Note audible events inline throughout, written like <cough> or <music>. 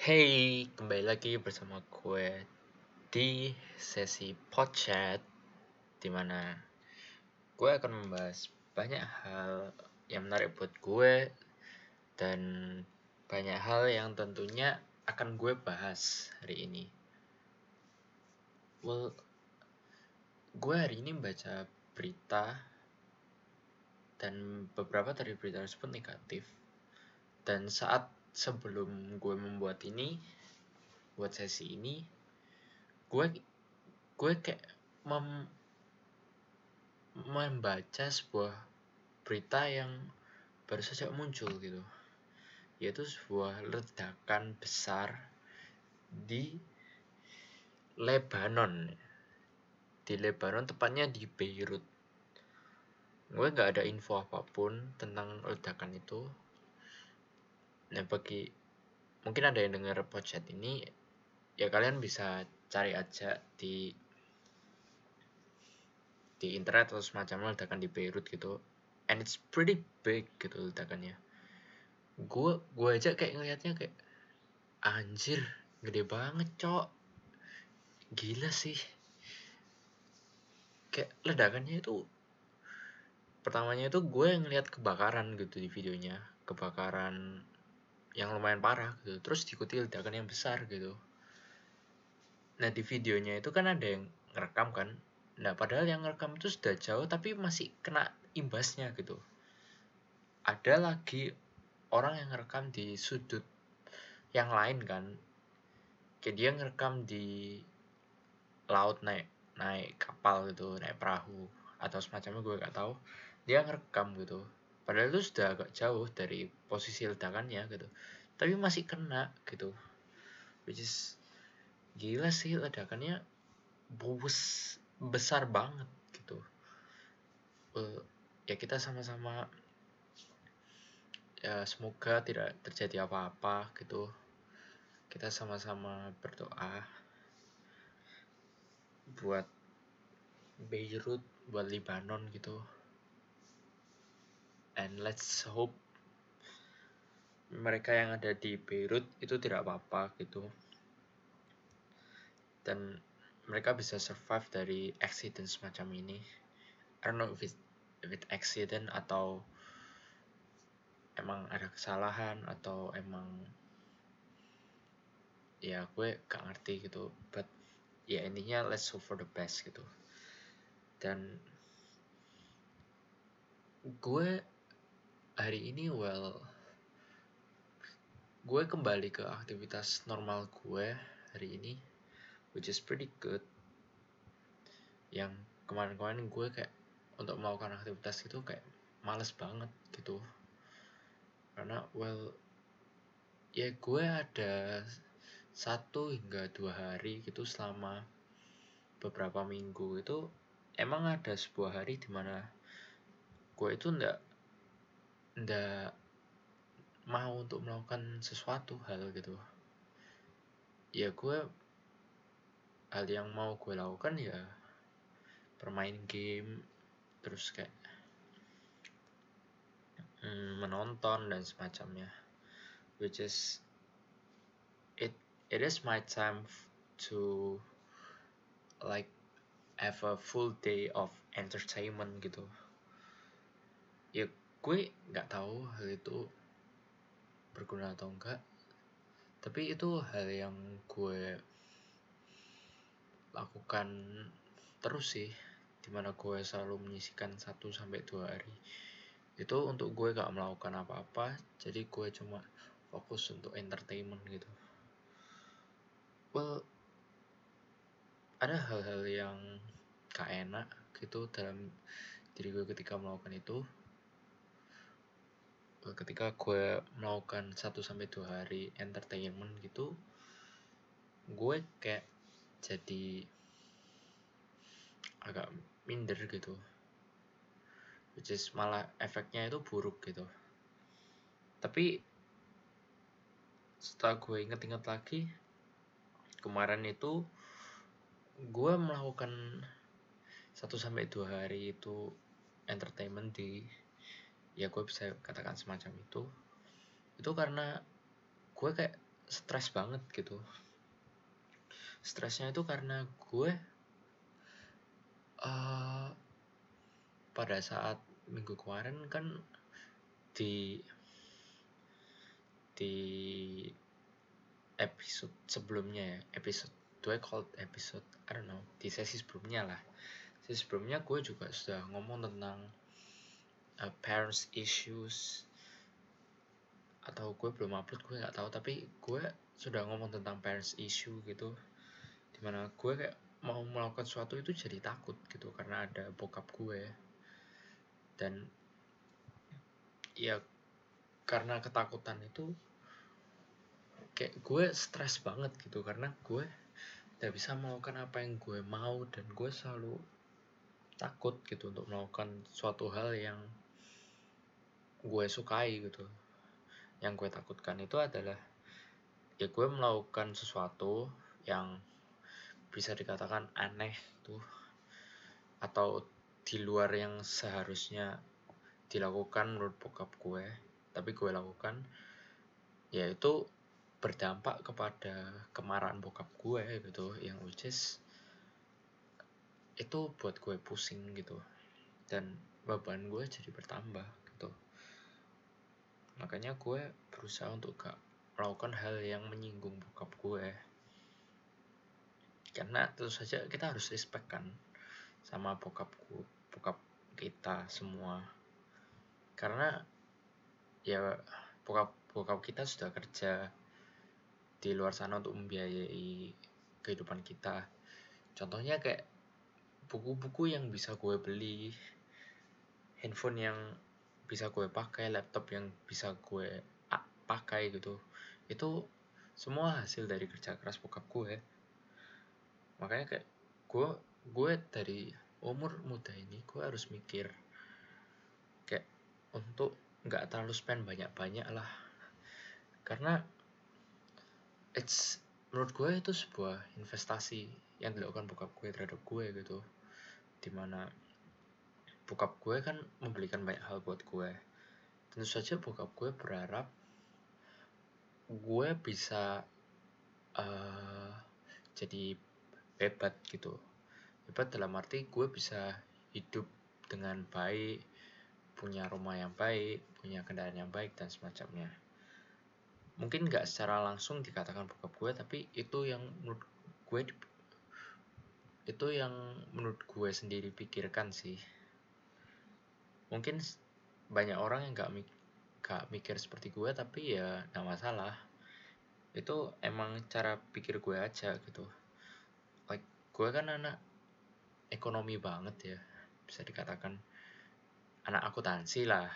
Hey, kembali lagi bersama gue di sesi podcast di mana gue akan membahas banyak hal yang menarik buat gue dan banyak hal yang tentunya akan gue bahas hari ini. Well, gue hari ini baca berita dan beberapa dari berita tersebut negatif dan saat sebelum gue membuat ini buat sesi ini gue gue kayak mem, membaca sebuah berita yang baru saja muncul gitu. Yaitu sebuah ledakan besar di Lebanon. Di Lebanon tepatnya di Beirut. Gue nggak ada info apa pun tentang ledakan itu Nah bagi mungkin ada yang dengar podcast ini ya kalian bisa cari aja di di internet atau semacamnya ledakan di Beirut gitu. And it's pretty big gitu ledakannya. Gue gue aja kayak ngelihatnya kayak anjir gede banget cok. Gila sih. Kayak ledakannya itu pertamanya itu gue ngeliat kebakaran gitu di videonya. Kebakaran yang lumayan parah gitu. Terus diikuti ledakan yang besar gitu. Nah di videonya itu kan ada yang ngerekam kan. Nah padahal yang ngerekam itu sudah jauh tapi masih kena imbasnya gitu. Ada lagi orang yang ngerekam di sudut yang lain kan. Kayak dia ngerekam di laut naik naik kapal gitu naik perahu atau semacamnya gue gak tahu. Dia ngerekam gitu padahal itu sudah agak jauh dari posisi ledakannya gitu. Tapi masih kena gitu. Which is gila sih ledakannya bos besar banget gitu. Uh, ya kita sama-sama ya semoga tidak terjadi apa-apa gitu. Kita sama-sama berdoa buat Beirut buat Libanon gitu and let's hope mereka yang ada di Beirut itu tidak apa-apa gitu. Dan mereka bisa survive dari accident semacam ini. I don't know if it, if it accident atau emang ada kesalahan atau emang ya gue gak ngerti gitu. But ya intinya let's hope for the best gitu. Dan gue hari ini well gue kembali ke aktivitas normal gue hari ini which is pretty good. Yang kemarin-kemarin gue kayak untuk melakukan aktivitas itu kayak males banget gitu. Karena well ya gue ada satu hingga dua hari gitu selama beberapa minggu itu emang ada sebuah hari di mana gue itu ndak ndak mau untuk melakukan sesuatu hal gitu. Ya gue hal yang mau gue lakukan ya bermain game terus kayak mm, menonton dan semacamnya. Which is it it is my time to like have a full day of entertainment gitu. Ya gue nggak tahu hal itu berguna atau enggak. Tapi itu hal yang gue lakukan terus sih di mana gue selalu menyisikan satu sampai dua hari. Itu untuk gue gak melakukan apa-apa jadi gue cuma fokus untuk entertainment gitu. Well ada hal-hal yang gak enak gitu dalam diri gue ketika melakukan itu ketika gue melakukan 1 sampai 2 hari entertainment gitu gue kayak jadi agak minder gitu. Which is malah efeknya itu buruk gitu. Tapi setelah gue inget-inget lagi kemarin itu gue melakukan 1 sampai 2 hari itu entertainment di ya gue bisa katakan semacam itu itu karena gue kayak stres banget gitu. Stresnya itu karena gue uh, pada saat minggu kemarin kan di di episode sebelumnya ya episode do I call episode I don't know di sesi sebelumnya lah. Sesi sebelumnya gue juga sudah ngomong tentang uh, parents issues atau gue belum upload gue nggak tahu. Tapi gue sudah ngomong tentang parents issue gitu di mana gue kayak mau melakukan sesuatu itu jadi takut gitu karena ada bokap gue. Dan ya karena ketakutan itu kayak gue stres banget gitu karena gue tidak bisa melakukan apa yang gue mau dan gue selalu takut gitu untuk melakukan suatu hal yang gue sukai gitu. Yang gue takutkan itu adalah ya gue melakukan sesuatu yang bisa dikatakan aneh tuh atau di luar yang seharusnya dilakukan menurut bokap gue tapi gue lakukan yaitu berdampak kepada kemarahan bokap gue gitu yang which is itu buat gue pusing gitu. Dan beban gue jadi bertambah makanya gue berusaha untuk gak melakukan hal yang menyinggung bokap gue. Karena tentu saja kita harus respect kan sama bokap bokap kita semua. Karena ya bokap bokap kita sudah kerja di luar sana untuk membiayai kehidupan kita. Contohnya kayak buku-buku yang bisa gue beli handphone yang bisa gue pakai laptop yang bisa gue pakai gitu. Itu semua hasil dari kerja keras bokap gue. Makanya kayak gue gue dari umur muda ini gue harus mikir kayak untuk nggak terlalu spend banyak-banyak lah. Karena it's menurut gue itu sebuah investasi yang dilakukan bokap gue terhadap gue gitu. Di mana bokap gue kan membelikan banyak hal buat gue. Tentu saja bokap gue berharap gue bisa uh, jadi hebat gitu. Hebat dalam arti gue bisa hidup dengan baik punya rumah yang baik punya kendaraan yang baik dan semacamnya. Mungkin nggak secara langsung dikatakan bokap gue tapi itu yang menurut gue itu yang menurut gue sendiri pikirkan sih mungkin banyak orang yang nggak gak mikir seperti gue tapi ya nggak masalah. Itu emang cara pikir gue aja gitu. Like gue kan anak ekonomi banget ya bisa dikatakan. Anak akuntansi lah.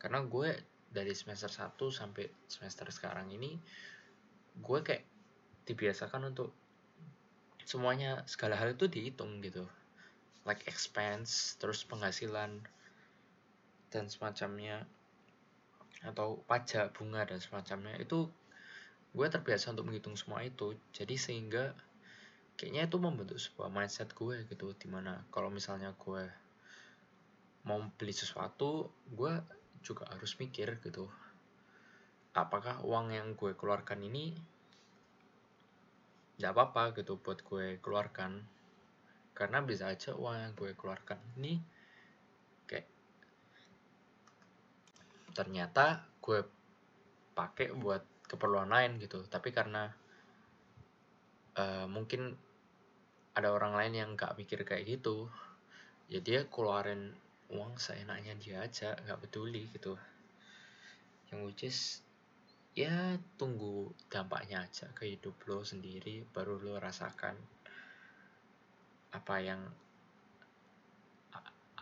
Karena gue dari semester 1 sampai semester sekarang ini gue kayak dibiasakan untuk semuanya segala hal itu dihitung gitu like expense terus penghasilan dan semacamnya atau pajak bunga dan semacamnya itu gue terbiasa untuk menghitung semua itu. Jadi sehingga kayaknya itu membentuk sebuah mindset gue gitu di mana kalau misalnya gue mau beli sesuatu gue juga harus mikir gitu apakah uang yang gue keluarkan ini tidak apa-apa gitu buat gue keluarkan karena bisa aja uang yang gue keluarkan ini kayak ternyata gue pakai buat keperluan lain gitu. Tapi karena uh, mungkin ada orang lain yang gak mikir kayak gitu ya dia keluarin uang seenaknya dia aja nggak peduli gitu. Yang which is ya tunggu dampaknya aja ke hidup lo sendiri baru lo rasakan apa yang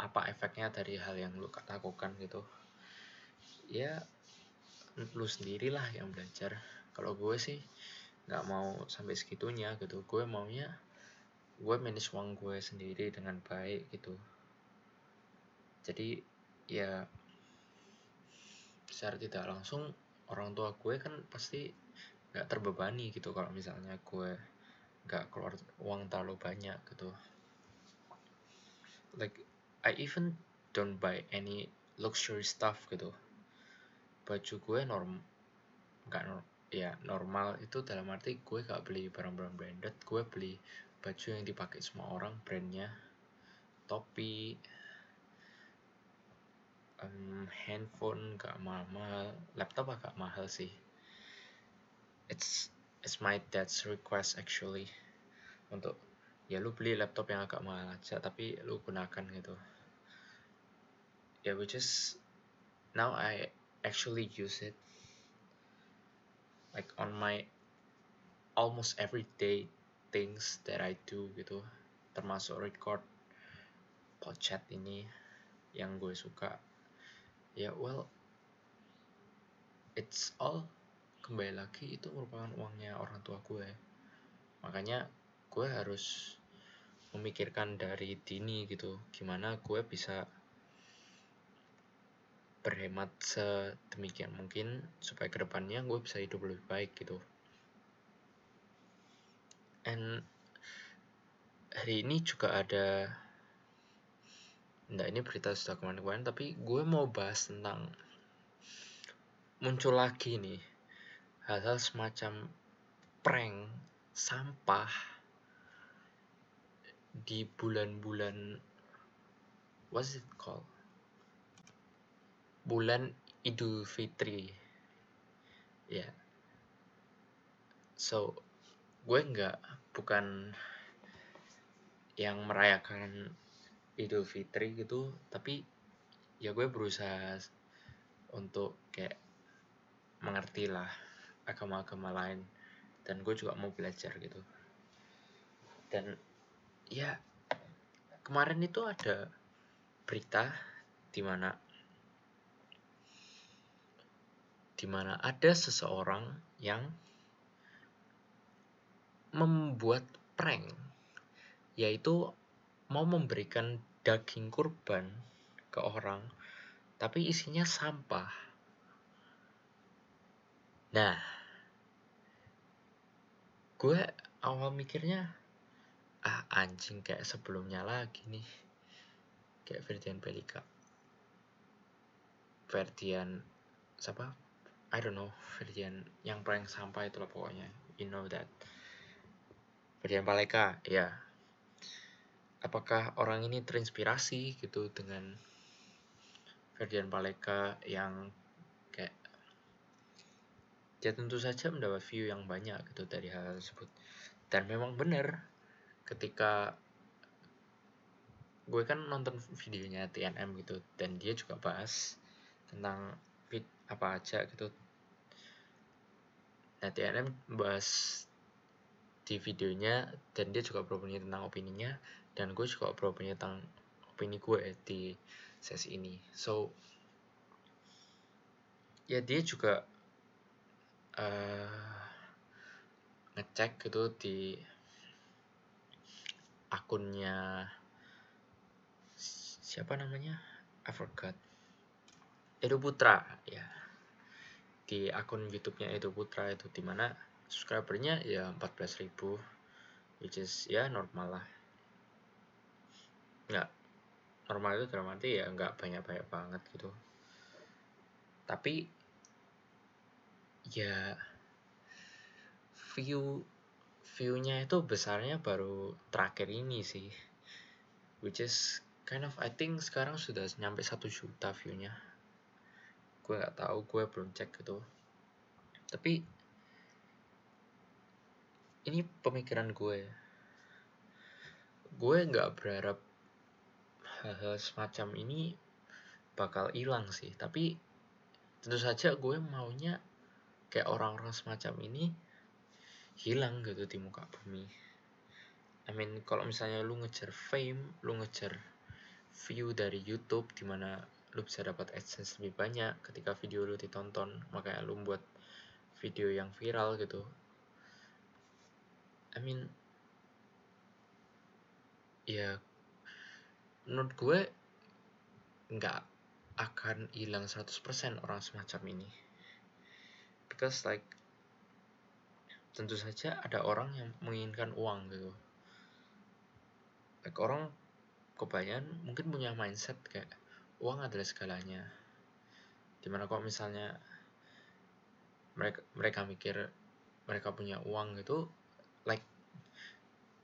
apa efeknya dari hal yang lo lakukan gitu. Ya lo sendirilah yang belajar. Kalau gue sih nggak mau sampai segitunya gitu. Gue maunya gue manage uang gue sendiri dengan baik gitu. Jadi ya secara tidak langsung orang tua gue kan pasti nggak terbebani gitu kalau misalnya gue nggak keluar uang terlalu banyak gitu. Like I even don't buy any luxury stuff gitu. Baju gue norm nggak norm ya normal itu dalam arti gue gak beli barang-barang branded gue beli baju yang dipakai semua orang brandnya topi um, handphone gak mahal-mahal laptop agak mahal sih. It's it's my dad's request actually. Untuk ya lu beli laptop yang agak mahal aja tapi lu gunakan gitu. Ya yeah, which is now I actually use it like on my almost everyday things that I do gitu. Termasuk record podcast ini yang gue suka. Ya yeah, well it's all kembali lagi itu merupakan uangnya orang tua gue. Makanya gue harus memikirkan dari dini gitu gimana gue bisa berhemat sedemikian mungkin supaya ke depannya gue bisa hidup lebih baik gitu. And hari ini juga ada Nah ini berita sudah kemarin-kemarin tapi gue mau bahas tentang muncul lagi nih hal-hal semacam prank sampah di bulan-bulan what's it called? Bulan Idul Fitri. Ya. Yeah. so gue nggak bukan yang merayakan Idul Fitri gitu tapi ya gue berusaha untuk kayak mengerti lah agama-agama lain. Dan gue juga mau belajar gitu. Dan ya kemarin itu ada berita di mana di mana ada seseorang yang membuat prank yaitu mau memberikan daging kurban ke orang tapi isinya sampah. Nah gue awal mikirnya ah anjing kayak sebelumnya lagi nih. Kayak Ferdian Pelika. Ferdian siapa? I don't know Ferdian yang prank sampah itu lah pokoknya. You know that. Ferdian Paleka ya apakah orang ini terinspirasi gitu dengan Ferdian Paleka yang ya tentu saja mendapat view yang banyak gitu dari hal tersebut. Dan memang benar ketika gue kan nonton videonya TNM gitu dan dia juga bahas tentang fit apa aja gitu. Nah TNM bahas di videonya dan dia juga beropini tentang opininya dan gue juga beropini tentang opini gue di sesi ini. So ya dia juga uh, ngecek gitu di akunnya siapa namanya? I forgot. Edo Putra ya. Di akun YouTube-nya Edo Putra itu di mana subscribernya ya 14.000 which is ya normal lah. Nggak normal itu dalam arti ya nggak banyak-banyak banget gitu. Tapi ya view viewnya itu besarnya baru terakhir ini sih. Which is kind of I think sekarang sudah nyampe satu juta viewnya. Gue nggak tahu gue belum cek gitu tapi ini pemikiran gue. Gue nggak berharap hal-hal semacam ini bakal hilang sih. Tapi tentu saja gue maunya kayak orang-orang semacam ini hilang gitu di muka bumi. I mean kalau misalnya lu ngejar fame lu ngejar view dari YouTube di mana lu bisa dapat AdSense lebih banyak ketika video lu ditonton. Makanya lu buat video yang viral gitu. I mean ya menurut gue nggak akan hilang 100% orang semacam ini because like tentu saja ada orang yang menginginkan uang gitu. Like orang kebanyakan mungkin punya mindset kayak uang adalah segalanya. Di mana kok misalnya mereka mereka mikir mereka punya uang gitu like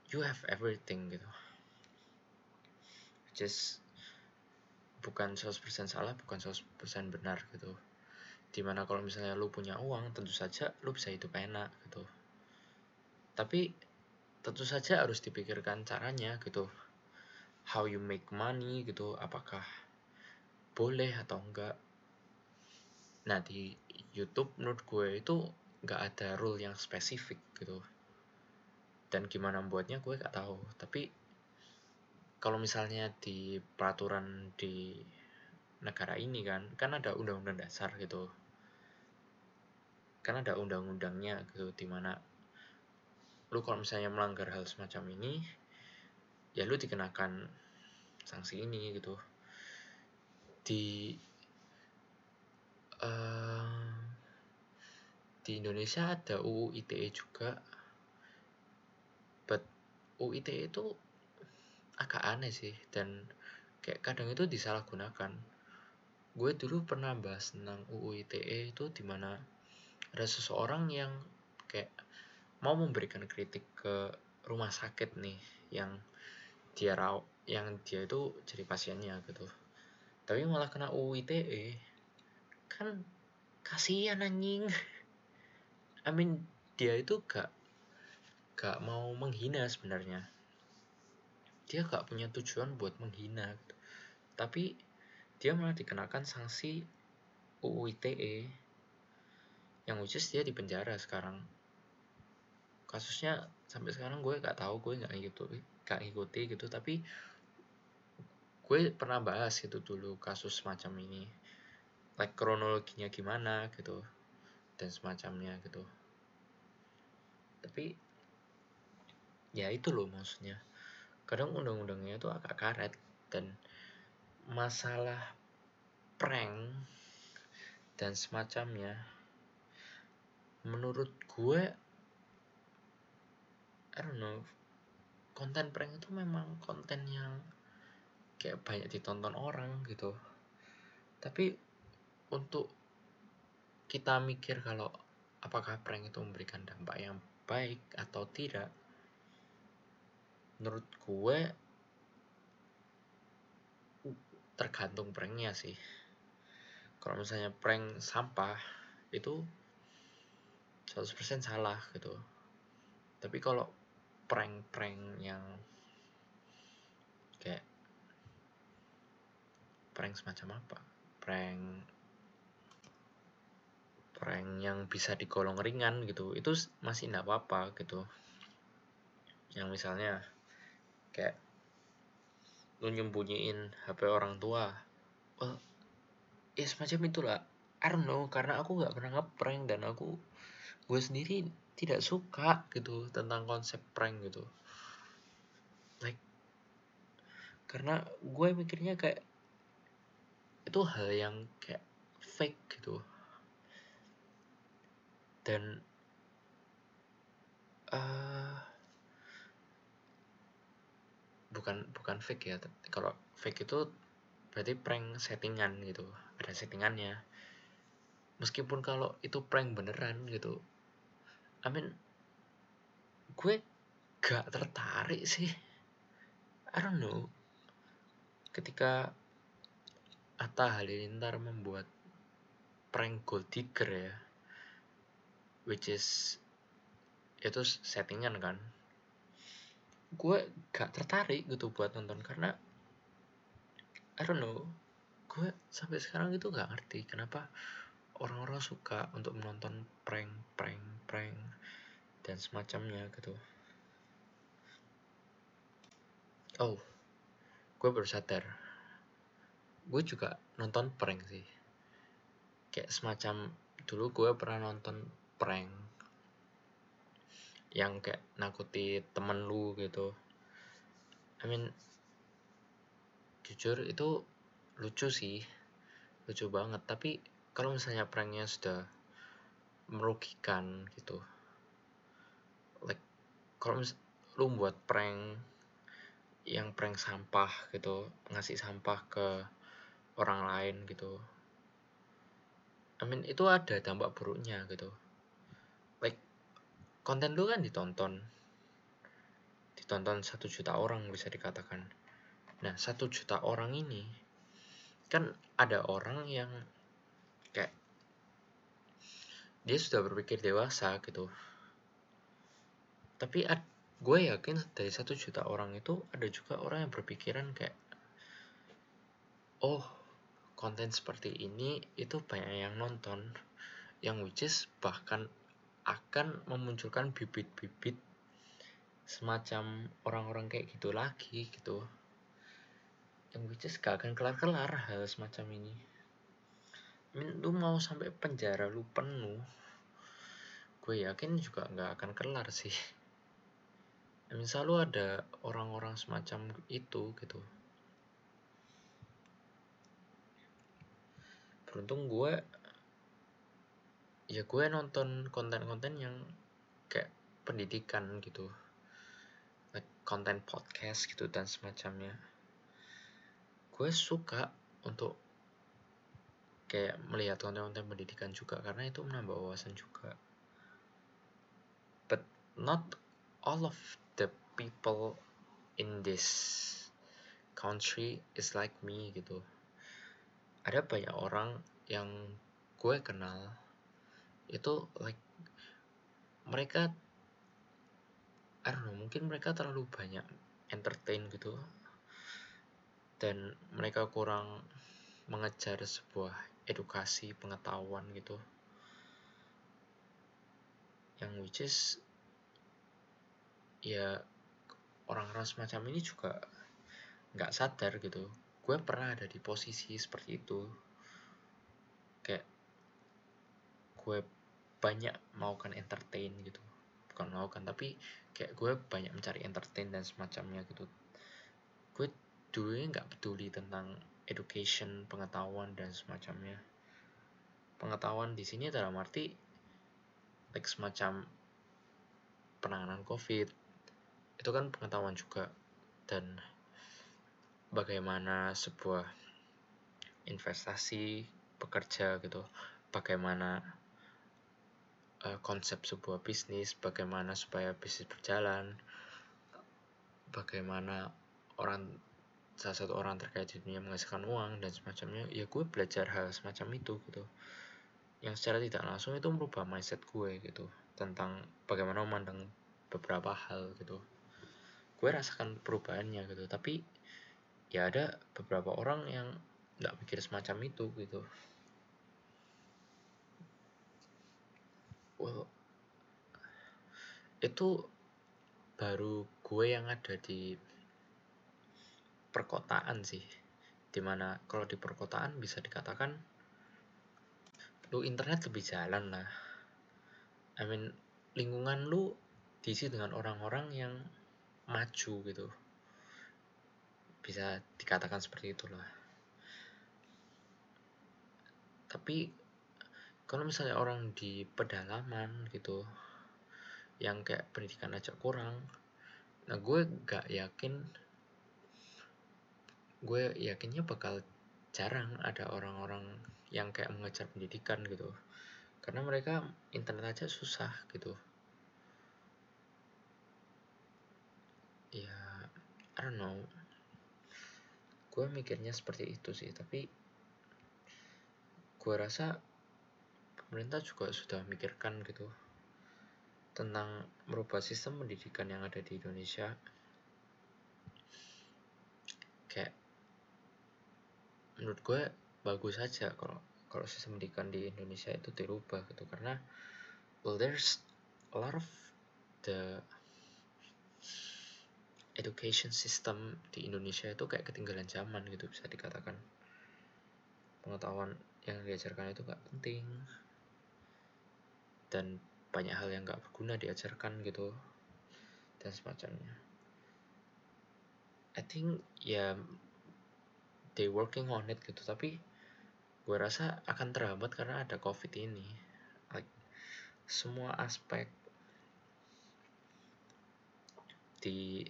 you have everything gitu. Just bukan 100% salah bukan 100% benar gitu di mana kalau misalnya lu punya uang tentu saja lu bisa hidup enak gitu. Tapi tentu saja harus dipikirkan caranya gitu. How you make money gitu. Apakah boleh atau enggak. Nah di YouTube menurut gue itu nggak ada rule yang spesifik gitu. Dan gimana membuatnya gue gak tahu. Tapi kalau misalnya di peraturan di negara ini kan kan ada undang-undang dasar gitu. Kan ada undang-undangnya gitu di mana lu kalau misalnya melanggar hal semacam ini ya lu dikenakan sanksi ini gitu. Di uh, di Indonesia ada UU ITE juga. But UU ITE itu agak aneh sih dan kayak kadang itu disalahgunakan gue dulu pernah bahas tentang UU ITE itu di mana ada seseorang yang kayak mau memberikan kritik ke rumah sakit nih yang dia raw yang dia itu jadi pasiennya gitu. Tapi malah kena UU ITE kan kasihan anjing. I mean dia itu gak gak mau menghina sebenarnya. Dia gak punya tujuan buat menghina gitu. tapi dia malah dikenakan sanksi UU ITE yang which dia di penjara sekarang. Kasusnya sampai sekarang gue gak tahu gue gak ngikuti gak ngikuti gitu. Tapi gue pernah bahas gitu dulu kasus semacam ini. Like kronologinya gimana gitu dan semacamnya gitu. Tapi ya itu loh maksudnya. Kadang undang-undangnya itu agak karet dan masalah prank dan semacamnya menurut gue I don't know konten prank itu memang konten yang kayak banyak ditonton orang gitu. Tapi untuk kita mikir kalau apakah prank itu memberikan dampak yang baik atau tidak menurut gue tergantung pranknya sih. Kalau misalnya prank sampah itu 100% salah gitu. Tapi kalau prank-prank yang kayak prank semacam apa? Prank prank yang bisa digolong ringan gitu itu masih tidak apa-apa gitu. Yang misalnya kayak lu nyembunyiin HP orang tua. Well, ya semacam itulah. I don't know karena aku nggak pernah ngeprank dan aku gue sendiri tidak suka gitu tentang konsep prank gitu. Like karena gue mikirnya kayak itu hal yang kayak fake gitu. Dan uh, bukan bukan fake ya kalau fake itu berarti prank settingan gitu ada settingannya. Meskipun kalau itu prank beneran gitu I mean gue gak tertarik sih. I don't know. Ketika Atta Halilintar membuat prank gold digger ya which is itu settingan kan gue gak tertarik gitu buat nonton karena I don't know gue sampai sekarang itu gak ngerti kenapa orang-orang suka untuk menonton prank prank prank dan semacamnya gitu. Oh gue baru sadar. Gue juga nonton prank sih. Kayak semacam dulu gue pernah nonton prank yang kayak nakuti temen lu gitu. I mean jujur itu lucu sih. Lucu banget. Tapi kalau misalnya pranknya sudah merugikan gitu like kalau lu buat prank yang prank sampah gitu ngasih sampah ke orang lain gitu I mean itu ada dampak buruknya gitu. Like konten lu kan ditonton. Ditonton satu juta orang bisa dikatakan. Nah satu juta orang ini kan ada orang yang kayak dia sudah berpikir dewasa gitu. Tapi gue yakin dari satu juta orang itu ada juga orang yang berpikiran kayak oh konten seperti ini itu banyak yang nonton. Yang which is bahkan akan memunculkan bibit-bibit semacam orang-orang kayak gitu lagi gitu. Yang which is gak akan kelar-kelar hal semacam ini. Mean, lu mau sampai penjara lu penuh gue yakin juga nggak akan kelar sih. I mean, selalu ada orang-orang semacam itu gitu. Beruntung gue ya gue nonton konten-konten yang kayak pendidikan gitu. Like konten podcast gitu dan semacamnya. Gue suka untuk kayak melihat konten-konten pendidikan juga karena itu menambah wawasan juga. But not all of the people in this country is like me gitu. Ada banyak orang yang gue kenal itu like mereka I don't know mungkin mereka terlalu banyak entertain gitu. Dan mereka kurang mengejar sebuah edukasi pengetahuan gitu. Yang which is ya orang-orang semacam ini juga nggak sadar gitu. Gue pernah ada di posisi seperti itu. Kayak gue banyak maukan entertain gitu. Bukan maukan tapi kayak gue banyak mencari entertain dan semacamnya gitu. Gue dulunya nggak peduli tentang education pengetahuan dan semacamnya. Pengetahuan di sini dalam arti like semacam penanganan covid. Itu kan pengetahuan juga. Dan bagaimana sebuah investasi bekerja gitu. Bagaimana uh, konsep sebuah bisnis bagaimana supaya bisnis berjalan bagaimana orang salah satu orang terkait di dunia menghasilkan uang dan semacamnya. Ya gue belajar hal semacam itu gitu. Yang secara tidak langsung itu merubah mindset gue gitu tentang bagaimana memandang beberapa hal gitu. Gue rasakan perubahannya gitu. Tapi ya ada beberapa orang yang nggak pikir semacam itu gitu well itu baru gue yang ada di perkotaan sih. Di mana kalau di perkotaan bisa dikatakan lu internet lebih jalan lah. I mean lingkungan lu diisi dengan orang-orang yang maju gitu. Bisa dikatakan seperti itulah. Tapi kalau misalnya orang di pedalaman gitu yang kayak pendidikan aja kurang nah gue gak yakin gue yakinnya bakal jarang ada orang-orang yang kayak mengejar pendidikan gitu. Karena mereka internet aja susah gitu. Ya I don't know. Gue mikirnya seperti itu sih tapi gue rasa pemerintah juga sudah mikirkan gitu tentang merubah sistem pendidikan yang ada di Indonesia. Kayak menurut gue bagus saja kalau kalau sistem pendidikan di Indonesia itu dirubah gitu. Karena well there's a lot of the education system di Indonesia itu kayak ketinggalan zaman gitu bisa dikatakan. Pengetahuan yang diajarkan itu nggak penting dan banyak hal yang nggak berguna diajarkan gitu dan semacamnya. I think ya yeah, they working on it gitu. Tapi gue rasa akan terhambat karena ada covid ini. Like semua aspek di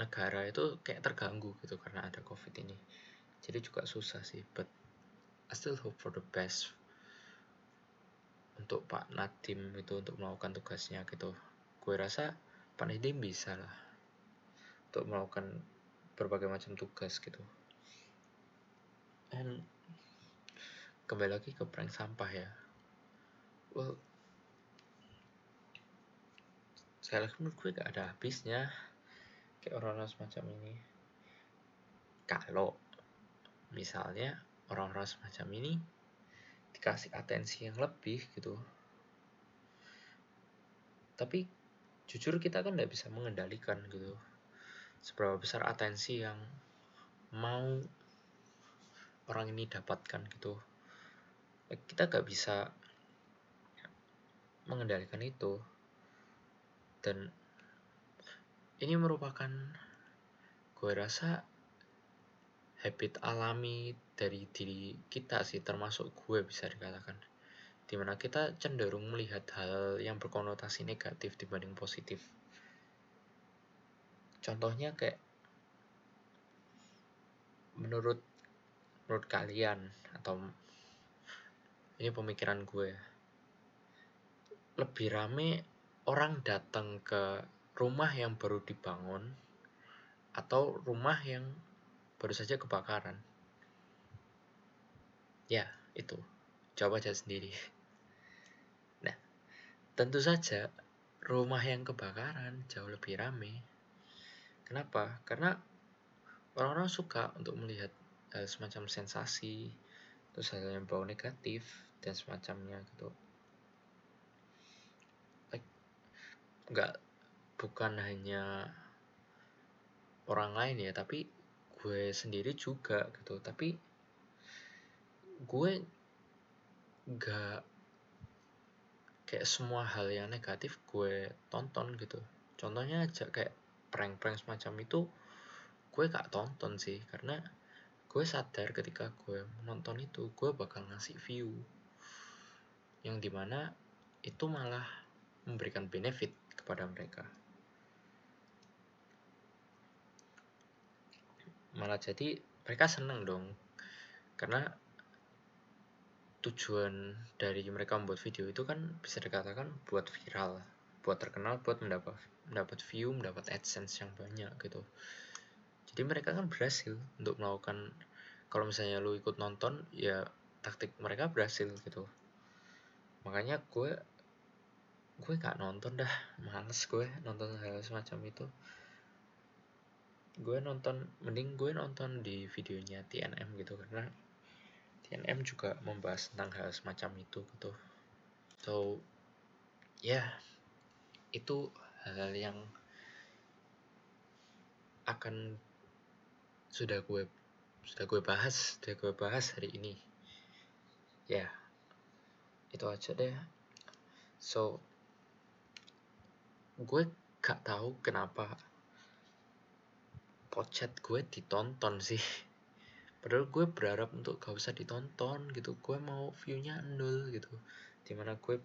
negara itu kayak terganggu gitu karena ada covid ini. Jadi juga susah sih but I still hope for the best untuk Pak Nadim itu untuk melakukan tugasnya gitu. Gue rasa Pak Nadim bisa lah untuk melakukan berbagai macam tugas gitu. And kembali lagi ke prank sampah ya. Well sekali lagi menurut gue gak ada habisnya kayak orang-orang semacam ini. Kalau misalnya orang-orang semacam ini dikasih atensi yang lebih gitu. Tapi jujur kita kan nggak bisa mengendalikan gitu. Seberapa besar atensi yang mau orang ini dapatkan gitu. Kita nggak bisa mengendalikan itu. Dan ini merupakan gue rasa habit alami dari diri kita sih termasuk gue bisa dikatakan. Di mana kita cenderung melihat hal yang berkonotasi negatif dibanding positif. Contohnya kayak menurut menurut kalian atau ini pemikiran gue. Lebih rame orang datang ke rumah yang baru dibangun atau rumah yang baru saja kebakaran. Ya, itu. Coba aja sendiri. Nah, tentu saja rumah yang kebakaran jauh lebih ramai. Kenapa? Karena orang-orang suka untuk melihat hal semacam sensasi, terus hal yang bau negatif, dan semacamnya gitu. Like, nggak bukan hanya orang lain ya, tapi gue sendiri juga gitu tapi gue gak kayak semua hal yang negatif gue tonton gitu. Contohnya aja kayak prank-prank semacam itu gue gak tonton sih karena gue sadar ketika gue menonton itu gue bakal ngasih view yang di mana itu malah memberikan benefit kepada mereka. Malah jadi mereka seneng dong karena tujuan dari mereka membuat video itu kan bisa dikatakan buat viral buat terkenal buat mendapat mendapat view mendapat adsense yang banyak gitu. Jadi mereka kan berhasil untuk melakukan kalau misalnya lu ikut nonton ya taktik mereka berhasil gitu. Makanya gue gue gak nonton dah males gue nonton hal semacam itu. Gue nonton mending gue nonton di videonya TNM gitu karena TNM juga membahas tentang hal semacam itu gitu. So ya yeah, itu hal-hal yang akan sudah gue sudah gue bahas sudah gue bahas hari ini. Ya yeah, itu aja deh. So gue gak tahu kenapa podcast gue ditonton sih <laughs> padahal gue berharap untuk gak usah ditonton gitu. Gue mau viewnya nol gitu. Di mana gue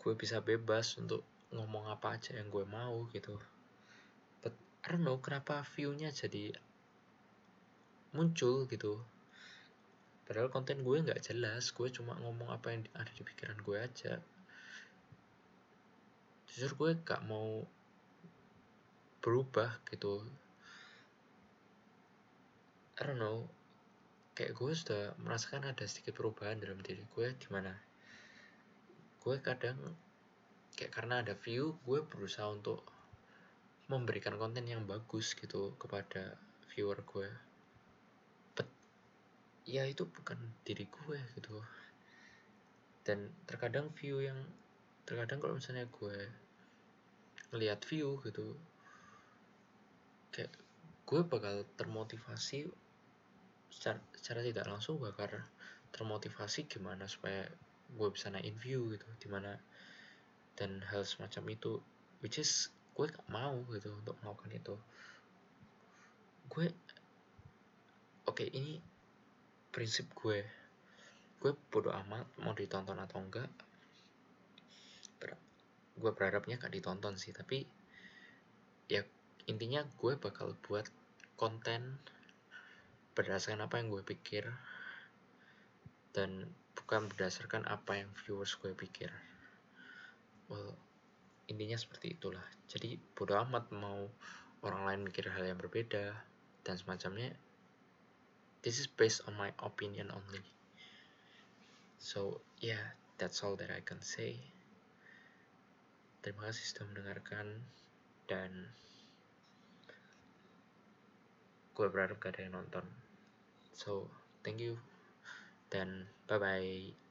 gue bisa bebas untuk ngomong apa aja yang gue mau gitu. But I don't know kenapa viewnya jadi muncul gitu. Padahal konten gue nggak jelas. Gue cuma ngomong apa yang ada di pikiran gue aja. Jujur gue gak mau berubah gitu I don't know. Kayak gue sudah merasakan ada sedikit perubahan dalam diri gue di mana gue kadang kayak karena ada view gue berusaha untuk memberikan konten yang bagus gitu kepada viewer gue. But ya itu bukan diri gue gitu. Dan terkadang view yang terkadang kalau misalnya gue ngelihat view gitu kayak gue bakal termotivasi secara, secara tidak langsung bakal termotivasi gimana supaya gue bisa naikin view gitu di mana dan hal semacam itu which is gue gak mau gitu untuk melakukan itu. Gue oke okay, ini prinsip gue gue bodoh amat mau ditonton atau enggak. Ber gue berharapnya gak ditonton sih tapi ya intinya gue bakal buat konten berdasarkan apa yang gue pikir dan bukan berdasarkan apa yang viewers gue pikir. Well intinya seperti itulah. Jadi bodo amat mau orang lain mikir hal yang berbeda dan semacamnya. This is based on my opinion only. So yeah that's all that I can say. Terima kasih sudah mendengarkan dan gue berharap gak ada yang nonton. So thank you. Dan bye bye